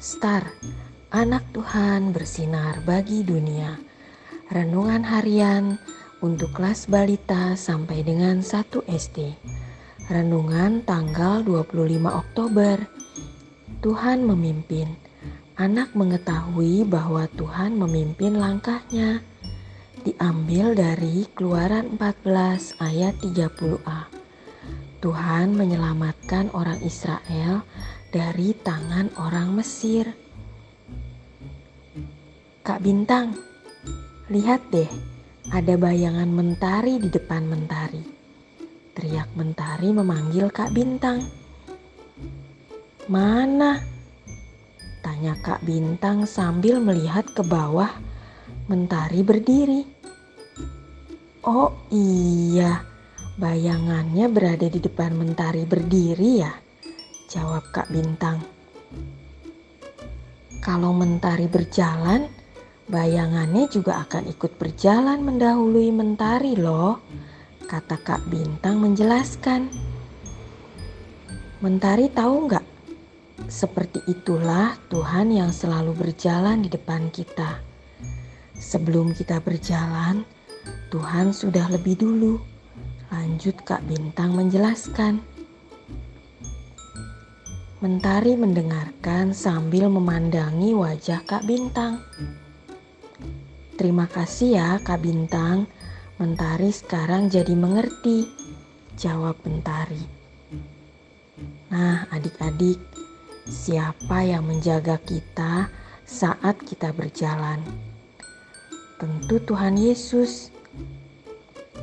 Star, anak Tuhan bersinar bagi dunia. Renungan harian untuk kelas balita sampai dengan 1 SD. Renungan tanggal 25 Oktober. Tuhan memimpin. Anak mengetahui bahwa Tuhan memimpin langkahnya. Diambil dari Keluaran 14 ayat 30a. Tuhan menyelamatkan orang Israel dari tangan orang Mesir. Kak Bintang, lihat deh, ada bayangan mentari di depan mentari. Teriak mentari memanggil Kak Bintang. Mana? Tanya Kak Bintang sambil melihat ke bawah mentari berdiri. Oh iya, bayangannya berada di depan mentari berdiri ya. Jawab Kak Bintang. Kalau mentari berjalan, bayangannya juga akan ikut berjalan mendahului mentari loh, kata Kak Bintang menjelaskan. Mentari tahu nggak? Seperti itulah Tuhan yang selalu berjalan di depan kita. Sebelum kita berjalan, Tuhan sudah lebih dulu. Lanjut Kak Bintang menjelaskan. Mentari mendengarkan sambil memandangi wajah Kak Bintang. Terima kasih ya Kak Bintang, Mentari sekarang jadi mengerti, jawab Mentari. Nah adik-adik, siapa yang menjaga kita saat kita berjalan? Tentu Tuhan Yesus.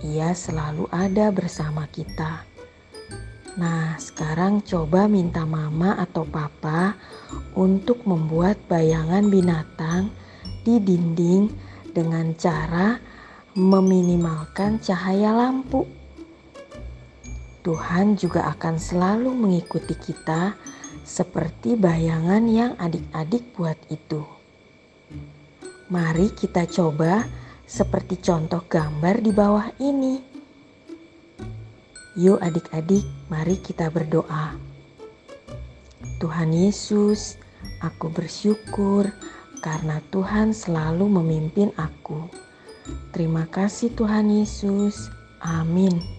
Ia selalu ada bersama kita. Nah, sekarang coba minta mama atau papa untuk membuat bayangan binatang di dinding dengan cara meminimalkan cahaya lampu. Tuhan juga akan selalu mengikuti kita seperti bayangan yang adik-adik buat itu. Mari kita coba seperti contoh gambar di bawah ini. Yuk adik-adik, mari kita berdoa. Tuhan Yesus, aku bersyukur karena Tuhan selalu memimpin aku. Terima kasih Tuhan Yesus. Amin.